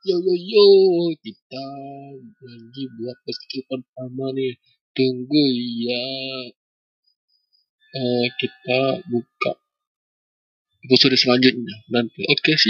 Yo yo yo, kita lagi buat persiapan pertama nih. Tunggu ya. Uh, kita buka episode selanjutnya nanti. Oke, sih.